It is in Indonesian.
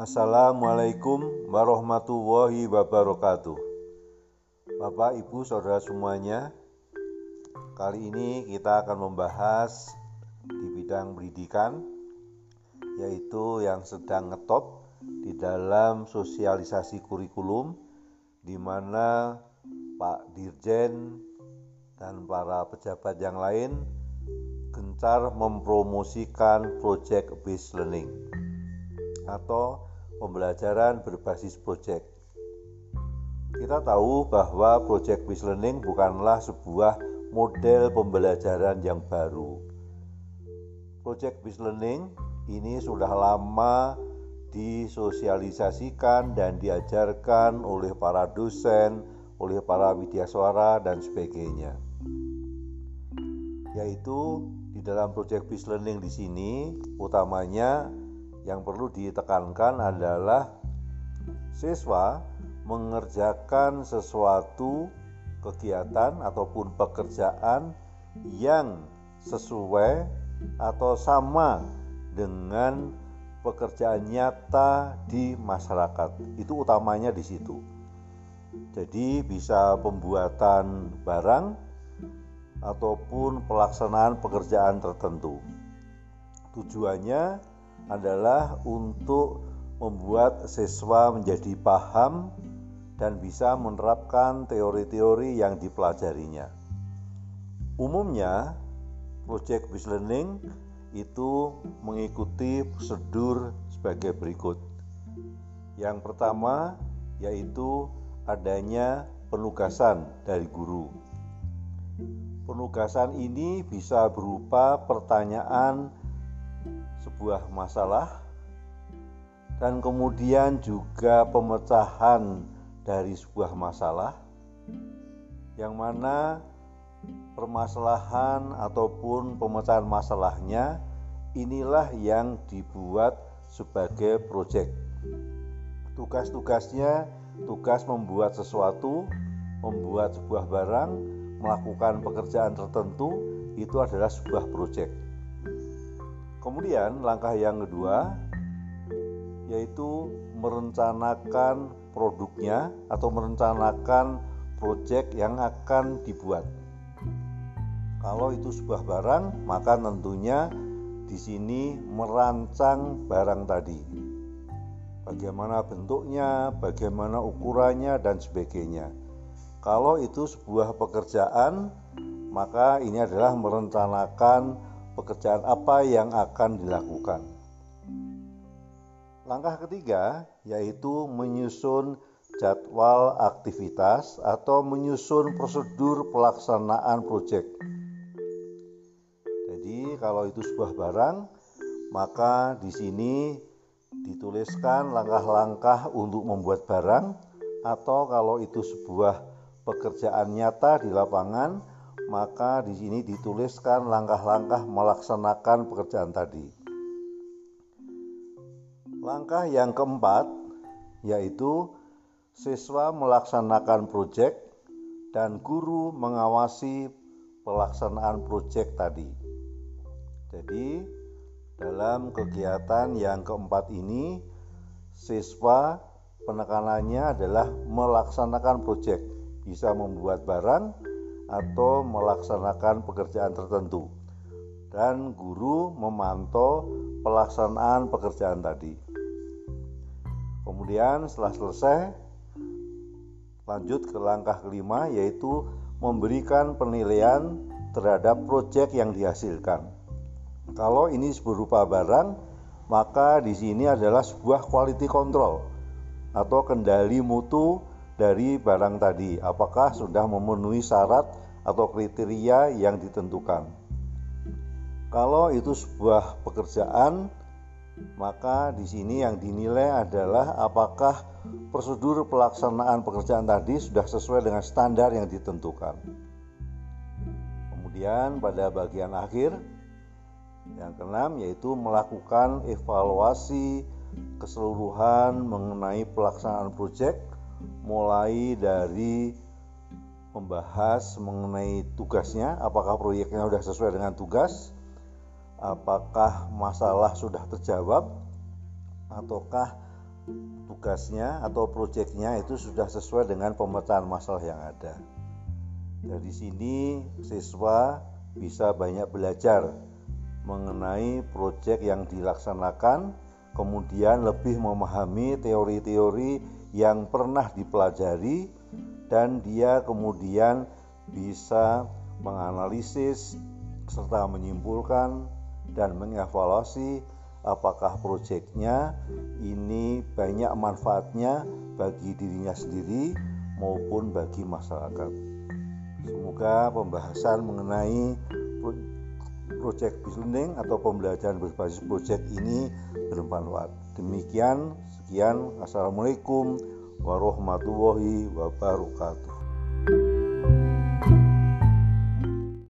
Assalamualaikum warahmatullahi wabarakatuh. Bapak, Ibu, Saudara semuanya, kali ini kita akan membahas di bidang pendidikan yaitu yang sedang ngetop di dalam sosialisasi kurikulum di mana Pak Dirjen dan para pejabat yang lain gencar mempromosikan project based learning atau pembelajaran berbasis project. Kita tahu bahwa project based learning bukanlah sebuah model pembelajaran yang baru. Project based learning ini sudah lama disosialisasikan dan diajarkan oleh para dosen, oleh para widyaswara dan sebagainya. Yaitu di dalam project based learning di sini utamanya yang perlu ditekankan adalah siswa mengerjakan sesuatu kegiatan ataupun pekerjaan yang sesuai atau sama dengan pekerjaan nyata di masyarakat. Itu utamanya di situ. Jadi bisa pembuatan barang ataupun pelaksanaan pekerjaan tertentu. Tujuannya adalah untuk membuat siswa menjadi paham dan bisa menerapkan teori-teori yang dipelajarinya. Umumnya, project based learning itu mengikuti prosedur sebagai berikut. Yang pertama yaitu adanya penugasan dari guru. Penugasan ini bisa berupa pertanyaan sebuah masalah dan kemudian juga pemecahan dari sebuah masalah yang mana permasalahan ataupun pemecahan masalahnya inilah yang dibuat sebagai proyek. Tugas-tugasnya tugas membuat sesuatu, membuat sebuah barang, melakukan pekerjaan tertentu itu adalah sebuah proyek. Kemudian langkah yang kedua yaitu merencanakan produknya atau merencanakan proyek yang akan dibuat. Kalau itu sebuah barang, maka tentunya di sini merancang barang tadi. Bagaimana bentuknya, bagaimana ukurannya dan sebagainya. Kalau itu sebuah pekerjaan, maka ini adalah merencanakan pekerjaan apa yang akan dilakukan. Langkah ketiga yaitu menyusun jadwal aktivitas atau menyusun prosedur pelaksanaan proyek. Jadi kalau itu sebuah barang, maka di sini dituliskan langkah-langkah untuk membuat barang atau kalau itu sebuah pekerjaan nyata di lapangan, maka di sini dituliskan langkah-langkah melaksanakan pekerjaan tadi. Langkah yang keempat yaitu siswa melaksanakan proyek dan guru mengawasi pelaksanaan proyek tadi. Jadi, dalam kegiatan yang keempat ini, siswa penekanannya adalah melaksanakan proyek, bisa membuat barang atau melaksanakan pekerjaan tertentu dan guru memantau pelaksanaan pekerjaan tadi. Kemudian setelah selesai lanjut ke langkah kelima yaitu memberikan penilaian terhadap proyek yang dihasilkan. Kalau ini berupa barang, maka di sini adalah sebuah quality control atau kendali mutu dari barang tadi, apakah sudah memenuhi syarat atau kriteria yang ditentukan. Kalau itu sebuah pekerjaan, maka di sini yang dinilai adalah apakah prosedur pelaksanaan pekerjaan tadi sudah sesuai dengan standar yang ditentukan. Kemudian pada bagian akhir yang keenam yaitu melakukan evaluasi keseluruhan mengenai pelaksanaan proyek mulai dari membahas mengenai tugasnya, apakah proyeknya sudah sesuai dengan tugas, apakah masalah sudah terjawab, ataukah tugasnya atau proyeknya itu sudah sesuai dengan pemecahan masalah yang ada. Dari sini siswa bisa banyak belajar mengenai proyek yang dilaksanakan, kemudian lebih memahami teori-teori yang pernah dipelajari dan dia kemudian bisa menganalisis serta menyimpulkan dan mengevaluasi apakah proyeknya ini banyak manfaatnya bagi dirinya sendiri maupun bagi masyarakat. Semoga pembahasan mengenai proyek building atau pembelajaran berbasis proyek ini bermanfaat. Demikian, sekian. Assalamualaikum warahmatullahi wabarakatuh.